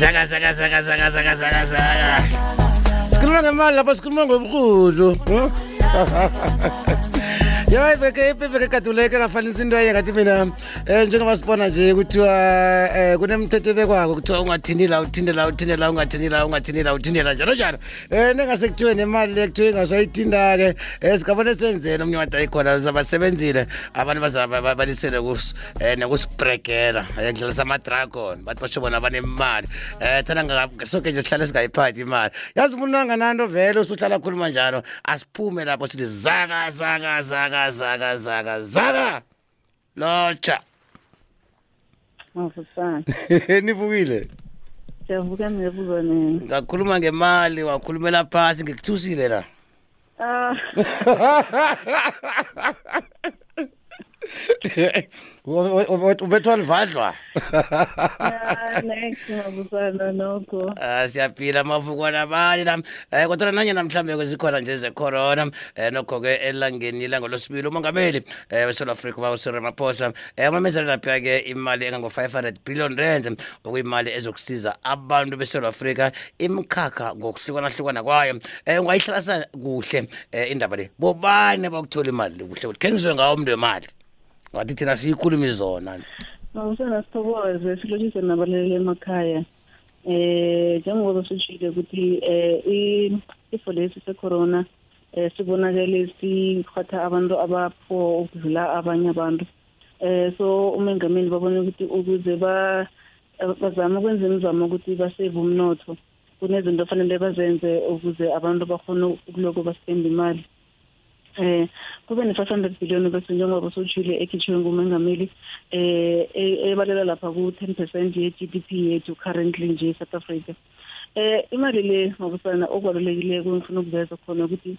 zaka zaka zaka zaka zaka zaka zaka sikhuluma ngemali lapha sikhuluma ngobuhudlu ya iveke iveke kaduleke ngafanisa into enye ngathi mina um njengoba sibona nje kuthiwa um kunemthetho ebekwako kuthiwa ungathini la uthinde la uthinde la ungathini la ungathini la uthinde la njalo njalo. Um nengase kuthiwe nemali le kuthiwe ingasayithinda-ke um singabone senzeni omnye wada ikhona zabasebenzile abantu bazabalisele um nekusibregela um ndlalisa ama-dragon bathi basho bona banemali. Um thana soke nje sihlale singayiphathi imali. Yazi umuntu angananto vele usuhlala khuluma njalo asiphume lapho sithi zaka zaka zaka zaka zaka zaka. Lotsha. Mafusana. nivukile? Siyavuka niyabuza nini? ngakhuluma ngemali wakhulumela phasi ngikuthusile la. Ah, ubethwa livadlwa ah, next mafusana nokho. Ah, siyaphila amavukwana abali lam um kodwa nanyena mhlawumbe zikhona nje zecorona um nokho-ke elangeni ilanga losibili umongameli um wesouth africa uba usir ramaphosa um umamezela lapha-ke imali engango-five hundred billion rands okuyimali ezokusiza abantu besouth africa imikhakha ngokuhlukanahlukana kwayo. Um ungayihlalisa kuhle um indaba le. Bobani bakuthola imali? Le kuhle kuthi khe ngizwe ngawo umntu wemali? Ngathi thina siyikhulumi zona Mafusana sithokoze silotshise nabaleleli emakhaya. Eh njengoba sitshile ukuthi eh i- ifo lesi secorona eh sibonakele sikhwatha abantu abapho ukudlula abanye abantu. Eh so umengameli babona ukuthi ukuze ba bazama ukwenza imizamo ukuthi basave umnotho kunezinto ofanele bazenze ukuze abantu bakhone ukuloko baspenda imali eh kube ne 500 billion bese njengoba sotshile ekhitshwe ngumengameli eh e- ebalela lapha ku 10% ye GDP yethu currently nje eSouth Africa. Eh imali le ngokusana okwalulekileyo ngifuna ukuveza khona ukuthi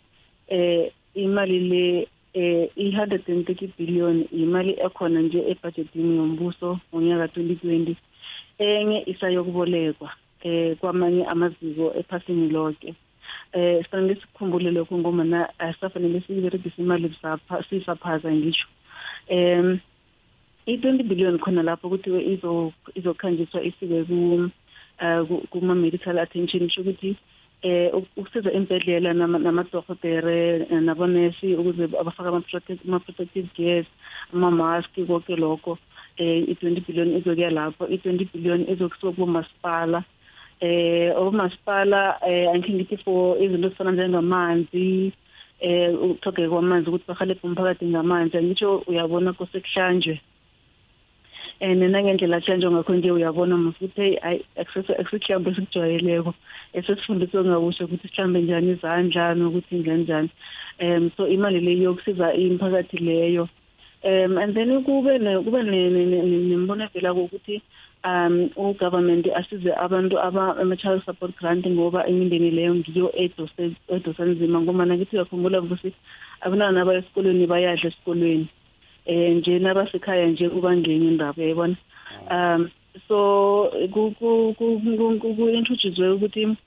eh imali le eh i130 billion imali ekhona nje ebudgetini yombuso ngonyaka 2020 enye isayokubolekwa eh kwamanye amaziko ephasini lonke eh sifanele sikhumbule lokho ngomana asafanele siyiberegise imali sapha sisaphaza ngisho em i-20 billion khona lapho kuthiwe izo izokhanjiswa isike ku uh, kuma medical attention kusho ukuthi eh ukusiza embedlela namadokotela nabonesi ukuze abafaka ama protective gears ama mask konke lokho. Eh i-20 billion izokuya lapho i-20 billion izokusuka kumasipala. Eh omasipala eh angike ngithi for izinto ezifana njengamanzi eh ukuthogeka kwamanzi ukuthi bahalebhe umphakathi ngamanzi. Ngitsho uyabona kosekuhlanjwe and nangendlela kuhlanjwa ngakho nje uyabona mfuthi akusikhambe esikujwayeleko esesifundiswe ngawusho ukuthi sihlambe njani izandla nokuthi ngenjani um so imali leyo yokusiza imiphakathi leyo. Um and then kube kube nembono evela kokuthi um ugovernment asize abantu ama-child support grant ngoba imindeni leyo ngiyo edosa nzima ngoba nakithi uyakhumbula vusi abantwana abaya esikolweni bayadla esikolweni. Eh nje nabasekhaya nje kuba ngenye indaba yayibona um so ku-introducewe ukuthi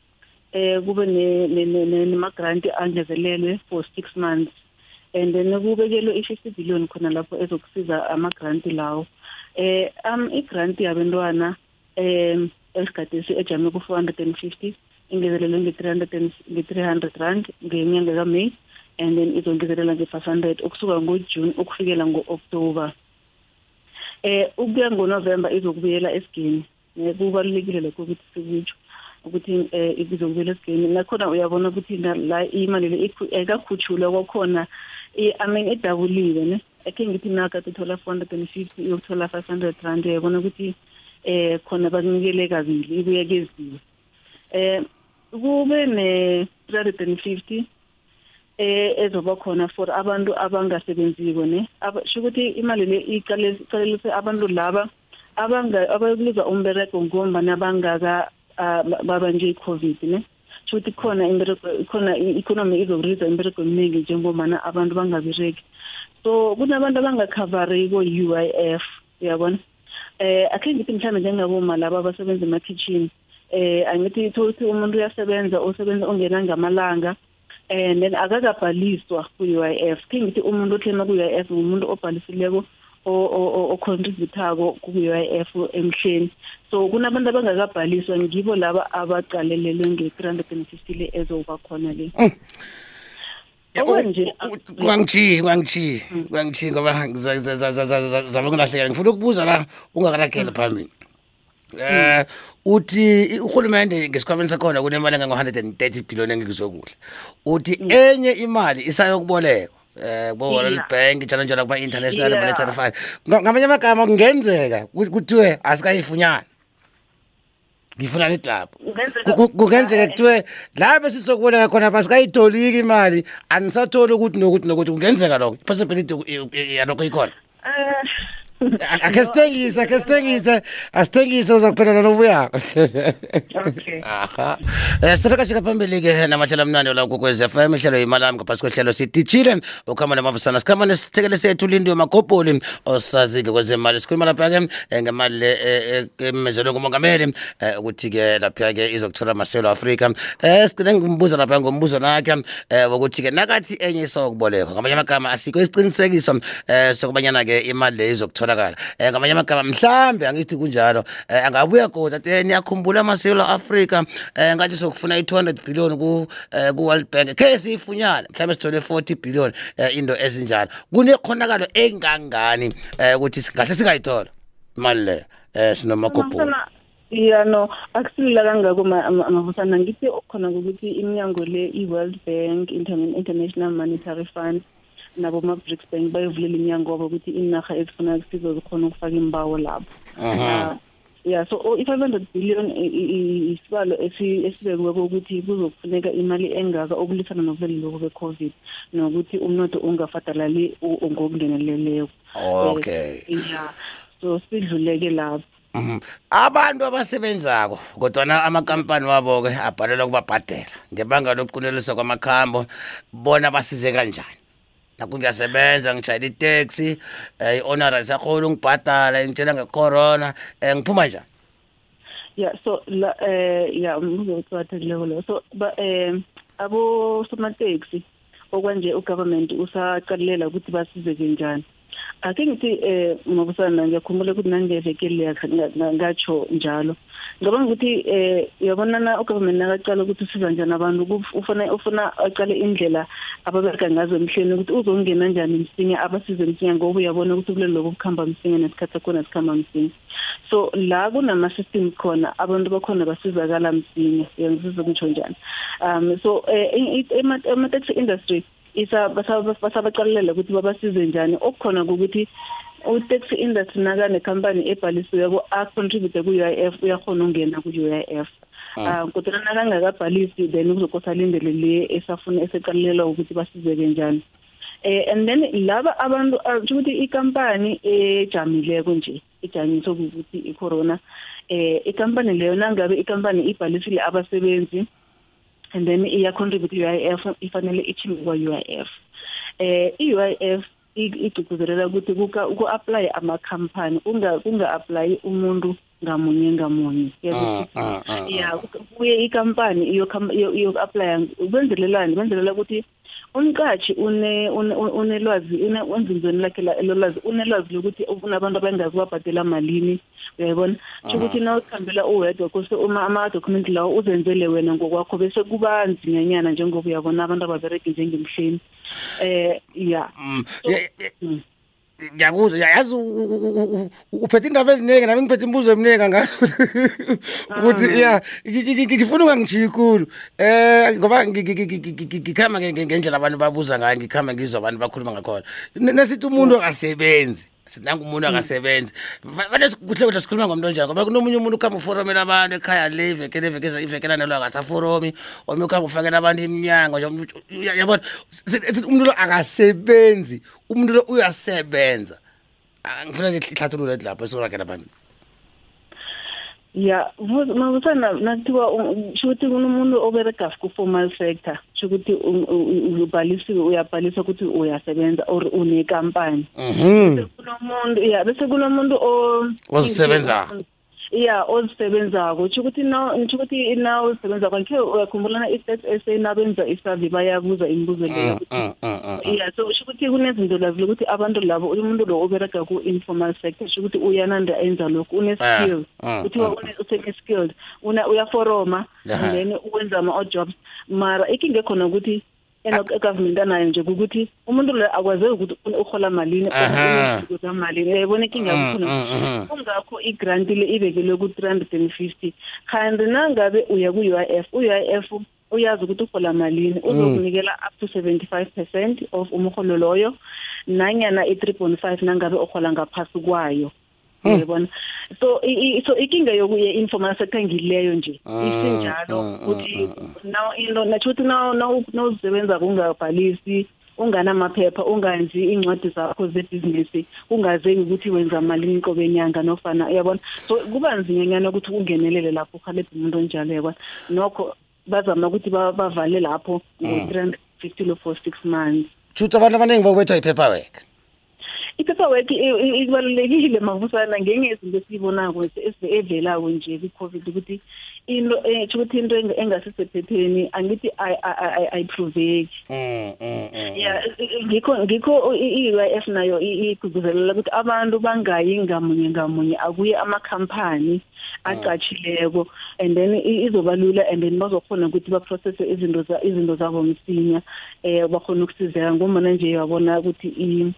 eh kube nema-grant angezelelwe for six months. And then kubekelwe i-fifty billion khona lapho ezokusiza ama-grant lawo. Eh um i-grant yabantwana um esigadesi ejame ku-four hundred and fifty ingezelelwe nge-three hundred nge-three hundred rand ngenyanga kaMay and then izongezelela nge-five hundred ukusuka ngojune ukufikela ngo-october. Eh ukuya ngonovember izokubuyela esigeni. Kubalulekile lokho ukuthi sikutsho ukuthi eh izokubuyela esigeni. Nakhona uyabona ukuthi la imali le ekakhutshulwa kwakhona i mean idabuliwe ne? Ake ngithi naka tuthola 450 uyokuthola 500 rand uyabona ukuthi eh khona bakunikele kabili ibuye keziwe. Eh kube ne 350 eh ezoba khona for abantu abangasebenziko ne sho ukuthi imali le iqalelise abantu laba abanga abakuliza umbereko ngombana bangaka baba nje i-covid ne. Sho ukuthi khona imbereko khona i-economy izokuriza imbereko eminingi njengomana abantu bangabireki so kunabantu abangakhavari ko-UIF uyabona? Eh akhe ngithi mhlawumbe njengaboma laba abasebenza ema-kitchen eh angithi ukuthi umuntu uyasebenza usebenza ongena ngamalanga and then akakabhaliswa ku-UIF ke ngithi umuntu othema ku-UIF ngumuntu obhalisileko ocontributako ku-UIF emhleni so kunabantu abangakabhaliswa ngibo laba abaqalelelwe nge-350 le ezoba khona le. Okwanje kwangichiyi kwangichiyi kwangichiyi ngoba zabe ngilahlekela ngifuna ukubuza la ungakaragela phambili. Eh uthi uhulumende ngesikhwameni sakhona kunemali engango-130 billion engikuzokudla uthi enye imali isayokubolekwa eh kubo World Bank njalo njalo kuba international Yeah. monetary fund. Nga- ngamanye amagama kungenzeka ku- kuthiwe asikayifunyana ngifuna nithi lapho Kungenzeka- Ku- ku- kungenzeka kuthiwe la besitsokuboleka khona basingayitholiki imali anisatholi ukuthi nokuthi nokuthi kungenzeka lokho possibility i- i- yalokho ikhona eh akhe sithengise akhe sithengise asithengise uzakuphendula nobuyako okay aha um phambili-ke namahlelo amnandi la kokwez f m ihlelo yimali ami ngaphasi kwehlelo sititshile ukuhamba namavusana sikhamba nesithekele sethu lindiwe magobholi osazi-ke kwezemali sikhuluma lapha-ke eh, ngemali le eh, eh, emezelwe ngumongameli um ukuthi-ke lapha-ke izokuthola amaselo afrika um sigcine ngimbuza lapha ngombuzo nakhe um wokuthi-ke nakathi enye isokubolekwa ngamanye amagama asikho isiqinisekiso um sokubanyana-ke imali le izokutholakala um ngamanye amagama mhlambe angithi kunjalo. Um angabuya kodwa ati eh, niyakhumbula amasewula afrika um ngathi sokufuna i-two hundred billion ku- eh, ku-world bank. Khe siyifunyane mhlawumbe sithole forty billion um into ezinjalo. Kunekhonakalo engangani um ukuthi singahle singayithola? Imali leyo um sinomakobhulu Mafusana, ya no akusilula kangako ma- ama- amafusana ngithi khona ukuthi iminyango le i-world bank Interna- international monetary fund nabo ma-brics bank bayivulela iminyango wabo ukuthi inarha ezifuna ukusizo zikhona ukufaka imbawo lapho. Ah, ya so o- i-five hundred billion i- i- i- isibalo esi- esibekiweko ukuthi kuzokufuneka imali engaka okulwisana nobulili lobu be-covid nokuthi umnotho ungafadalali u- ngokungeneleleko. Okay. Ya so sidluleke lapho. Mhm. abantu abasebenzako kodwana amakampani wabo-ke abhalelwa ukubabhadela ngebanga lokuquneliswa kwamakhambo bona basize kanjani? Nakho ngiyasebenza ngishayela iteksi um i-honora isakhona ungibhadala ngitshela ngecorona um ngiphuma njani? Ya so la eh ya umbuzo oqhakathekileko lo so ba eh abo somateksi okwanje ugovernment usaqalela ukuthi basizeke njani? Ake ngithi eh mabusana ngiyakhumbula ukuthi nangevekeli ngatsho njalo ngicabanga ukuthi eh uyabonana ugovernment nakaqala ukuthi usiza njani abantu kuf- ufuna ufuna aqale indlela ababereka ngazo emhleni ukuthi uzongena njani msinya abasize msinya ngoba uyabona ukuthi kulelo lobo kukhamba msinya nesikhathi sakhona sikhamba msinya so la kunama-system khona abantu bakhona basizakala msinya yangisiza ngitsho njani um so eh, i- i- ema- ama-taxi industry isa basa- basabaqalelela ukuthi babasize njani. Okukhona ukuthi u-taxi industry nakanekhampani ebhalisiweko acontribute ku-UIF uyakhona ukungena ku-UIF um kodwa nakangakabhalisi then kuzokosa lindele le esafuna eseqalelelwa ukuthi basizeke njani. Eh and then laba abantu kusho ukuthi ikampani ejamileko nje ijanyiswe ukuthi icorona eh ikampani leyo nangabe ikampani ibhalisile abasebenzi and then iya contribute UIF ifanele ichimbe kwa UIF eh iUIF igcugcuzelela ukuthi kuka ku apply amakhampani kunga kunga apply umuntu ngamunye ngamunye. Ah, ah, ah, ah. ya kuye ikampani iyo iyo iyo apply benzelelani benzelela ukuthi umqashi une une- unelwazi une onzinzweni lakhe la- elolwazi unelwazi lokuthi unabantu abangazi babhadela malini uyayibona? Sho ukuthi na ukhambela uwedwa kuse uma ama-document lawo uzenzele wena ngokwakho bese kuba nzinyanyana njengoba uyabona abantu ababereki njengemhleni. Eh ya. Mm, ye- ye- Mm. Ngiyakuzwa Ya- yazi u- u- u- u- uphethe indaba eziningi nami ngiphethe imibuzo eminingi angazi ukuthi ya ngi- ngi- ngi- ngifuna ungangijiyi khulu. Um ngoba ngi- ngi- ngi- ngi- ngi- ngikhamba nge- nge- ngendlela abantu babuza ngayo ngikhamba ngizwa abantu bakhuluma ngakhona. N- nasithi umuntu akasebenzi nangu umuntu akasebenzi. Vane kuhle kuhle sikhuluma ngomntu onjani ngoba kunomunye umuntu ukuhamba uforomela abantu ekhaya le ivekele ivekeza ivekela nelo akasaforomi omunye ukuhamba ufakela abantu iminyango yabona umuntu lo akasebenzi umuntu lo uyasebenza. Ngifuna ihlathululo ethi lapho esorakela phambili ya mabusana nakuthiwa sho ukuthi kunomuntu obereka ku-formal sector sho ukuthi u- u- ubhalisiwe uyabhalisa ukuthi uyasebenza or unekampani Mhm. bese kunomuntu ya bese kunomuntu o Ozisebenzayo. Yeah ozisebenzako. Utsho ukuthi na utsho ukuthi na ozisebenzako ngikhe uyakhumbulana i-stats SA nabenza i-survey bayabuza imibuzo leyo ukuthi mm, mm, mm. yeah so usho ukuthi kunezinto lazi lokuthi abantu labo umuntu lo obereka ku-informal sector usho ukuthi uyananda enza lokhu une-skills. Ah, ah, kuthiwa usene-skilled uyaforoma and then wenza ama-odd jobs. Mara ikinga ekhona ukuthi egovernment anayo nje kukuthi umuntu lo akwazeki ukuthi uhola malini Aha. zamalini yayibona ikinga Mm, yakhona mm, mm. kungakho igranti le ibekelwe ku-three hundred and fifty. Kanti nangabe uya ku-u i f u-u i f uyazi ukuthi uhola malini uzokunikela up to seventy five percent of umholo loyo nanyana i-three point five nangabe uhola ngaphasi kwayo. Uyabona so i- i- so ikinga yokuye-informal sector ngileyo nje isinjalo mm, ukuthi now into natsho ukuthi now now nawuzisebenza kungabhalisi unganamaphepha unganzi incwadi zakho zebhizinisi ungazeki ukuthi wenza malini qobe nyanga nofana uyabona? So kuba nzinyanyana ukuthi ungenelele lapho uhalebhe umuntu onjalo uyabona? Nokho bazama ukuthi ba- bavale lapho ngo-three hundred fifty lo for six months. Shuthi abantu abaningi bokubethwa i-paperwork i-paperwork i- i- ibalulekile mavusana ngenye izinto esiyibonako esi- evelako nje kwi-covid ukuthi into etsho ukuthi into eng- engasisephepheni angithi ayi- ayi- ayi- ayipruveki Mm, mm, mm. ya ngikho ngikho i-u i f nayo i- igqugquzelela ukuthi abantu bangayi ngamunye ngamunye akuye amakhampani aqatshileko and then i- izoba lula and then bazokhona ukuthi baprocesse izinto za- izinto zabo msinya um bakhona ukusizeka ngombana nje yabona ukuthi i- i-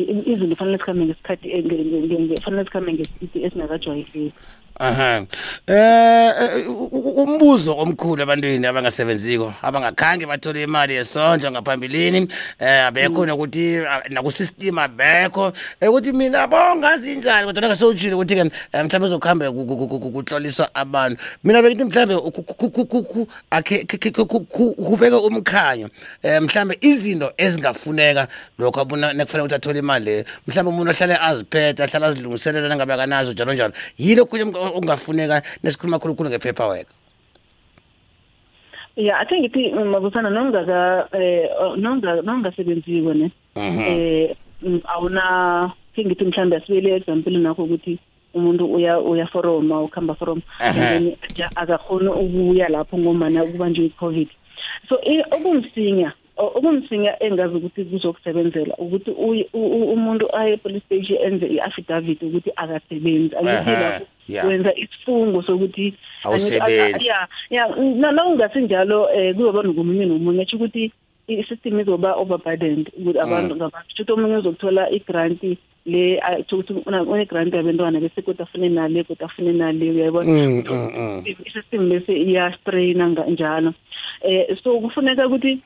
izinto kufanele zikhambe ngesikhathi eh, nge- nge- nge- nge- kufanele zikhambe ngesipiti esingakajwayeleki aha. Eh u- u- umbuzo omkhulu ebantwini abangasebenziko abangakhange bathole imali yesondlo ngaphambilini. Eh abekho nokuthi ah, nakusystem abekho eh, ukuthi mina bongazi njani kodwa ngasewutshile ukuthi ke eh, mhlawumbe uzokuhambe ku- ku- ku- ku- kuhloliswa abantu. Mina bekithi mhlawumbe ku- ku- ku- ku- ku- akhe- ke- ke- ku- ku- ku- kubeke umkhanyo. Eh mhlawumbe izinto ezingafuneka lokho abuna nekufanele ukuthi athole imali leyo mhlawumbe umuntu ahlale aziphethe ahlale azilungiselela nangabe akanazo njalo njalo. Yilo kunye okungafuneka nesikhuluma khulukhulu nge-paperwork? Ya athe ngithi mabusana nongaka eh nonga nongasebenziko ne? Eh mm, awuna ke ngithi mhlambe asibele example nakho ukuthi umuntu uya uya foroma ukhamba foroma Aha. and then ja- akakhona ukuya lapho ngomana kubanjwe i-covid. So i- okumsinya o- okumsinya engazi ukuthi kuzokusebenzela ukuthi uye- u- u- umuntu aye e-police station enze i-affidavit ukuthi akasebenzi angithi Aha, lapho yeah. wenza isifungo sokuthi angithi- Awusebenzi. ya ya na nawungasinjalo eh kuzoba nomunye nomunye atsho ukuthi i-system izoba overburdened ukuthi abantu ngabantu shuthi omunye uzokuthola i-grant le atsho ukuthi una- une-grant yabentwana bese kodwa afune nale kodwa afune nale uyayibona Mm, mm, mm. i-system bese iyastraina njalo eh so kufuneka ukuthi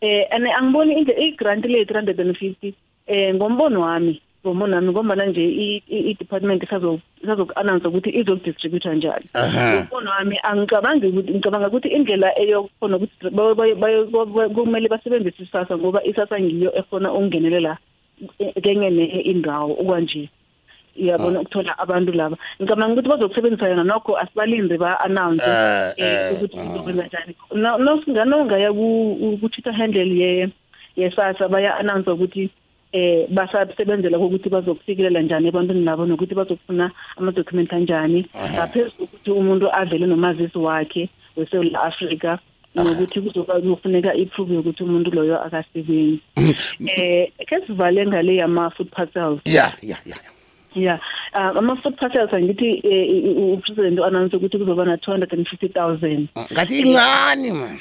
eh ane angiboni indle i-grant le 350 eh ngombono wami ngombono wami ngoba nje i- i- i-department isazo isazoku-announce ukuthi izokudistributha njani Aha. ngombono wami angicabangi ukuthi ngicabanga ukuthi indlela eyokhona ukuthi bayo- bayo- bayo- bayo- kumele basebenzise isasa ngoba isasa ngiyo ekhona ukungenelela e- kenye nenye indawo okwanje iyabona ukuthola abantu laba. Ngicabanga ukuthi bazokusebenzisa yona nokho asibalinde ba-announce Eh, eh, eh, ukuthi kuzokwenza njani No- nosinganongaya ku-twitter handle ye yesasa baya-announce ukuthi eh basabenzela ukuthi bazokufikelela njani ebantwini labo nokuthi bazokufuna amadocument anjani. Ngaphezu kokuthi umuntu avele nomazisi wakhe weSouth Africa nokuthi kuzoba kufuneka iproof yokuthi umuntu loyo akasebenzi. Eh ke sivale ngale yama food parcels. Ya ya ya yeah. Uh, ama food parcels angithi eh, upresident announce ukuthi kuzoba na 250000 ngathi incane man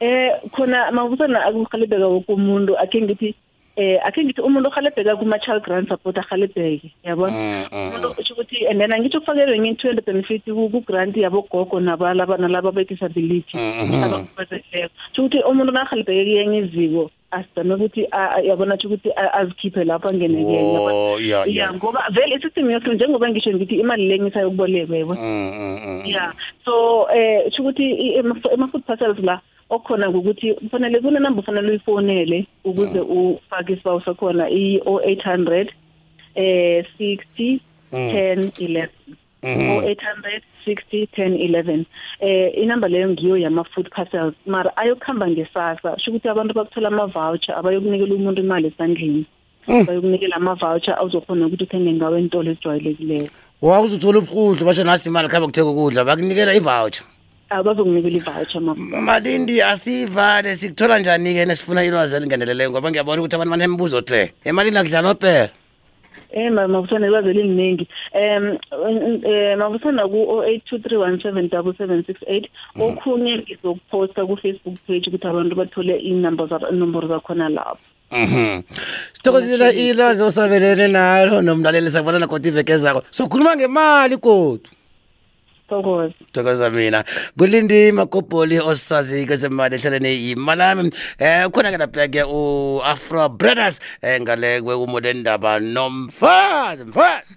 eh khona mabusana akuhalebeka woke umuntu akhe ngithi eh akhe ngithi umuntu ohalebheka kuma child grant support ahalebheke yabona Mm, mm, umuntu usho ukuthi and then ngitsho kufakelwe nge 250 ku grant yabo gogo nabalaba nalaba be disability Mhm. abakhubazekile ukuthi umuntu nahalebheke kuyenye iziko asizame ukuthi a- a- yabona ukuthi a- azikhiphe lapho angeneke Oh, ya, ya. ya ngoba vele isystem yethu njengoba ngisho ngithi imali le ngisa yokuboleka yebo? Mm, mm, mm. yeah so eh kusho ukuthi i- ema- ama-food parcels la okhona ukuthi kufanele kunenamba ufanele uyifonele ukuze ufake isibawo sakhona i-0800 eh 60 10 11 0800 60 10 11 eh inamba leyo ngiyo yama-food parcels mara ayokuhamba ngesasa. Sho ukuthi abantu bakuthola ama-voucher abayokunikela umuntu imali esandleni. Bayokunikela ama-voucher awuzokhona ukuthi uthenge ngawo entolo ezijwayelekileyo wakuzuthola ubuhudlu basho nasi imali khambe kuthenga ukudla bakunikela i-voucher. Abazokunikela i-voucher ma. Malindi asiyivale sikuthola njani-ke nesifuna ilwazi elingeneleleyo ngoba ngiyabona ukuthi abantu banembuzo hle emalini akudlalwa phela Eh ma- mabusana ilwazi eliningi. Em eh mabusana ku 0823177768 okhunye ngizokuposta ku Facebook page ukuthi abantu bathole inumber za inombolo zakhona lapho. Mhm. Sithokozela ilwazi osabelene nalo nomlaleli sakubona kodwa iveke zakho. Sokhuluma ngemali kodwa. Thokoza. Thokoza mina. Kulindi makopoli osazi kwezemali ehlelene yimalami. Eh khona ke lapha ke u Afro Brothers eh ngale kwe umodendaba nomfazi mfazi.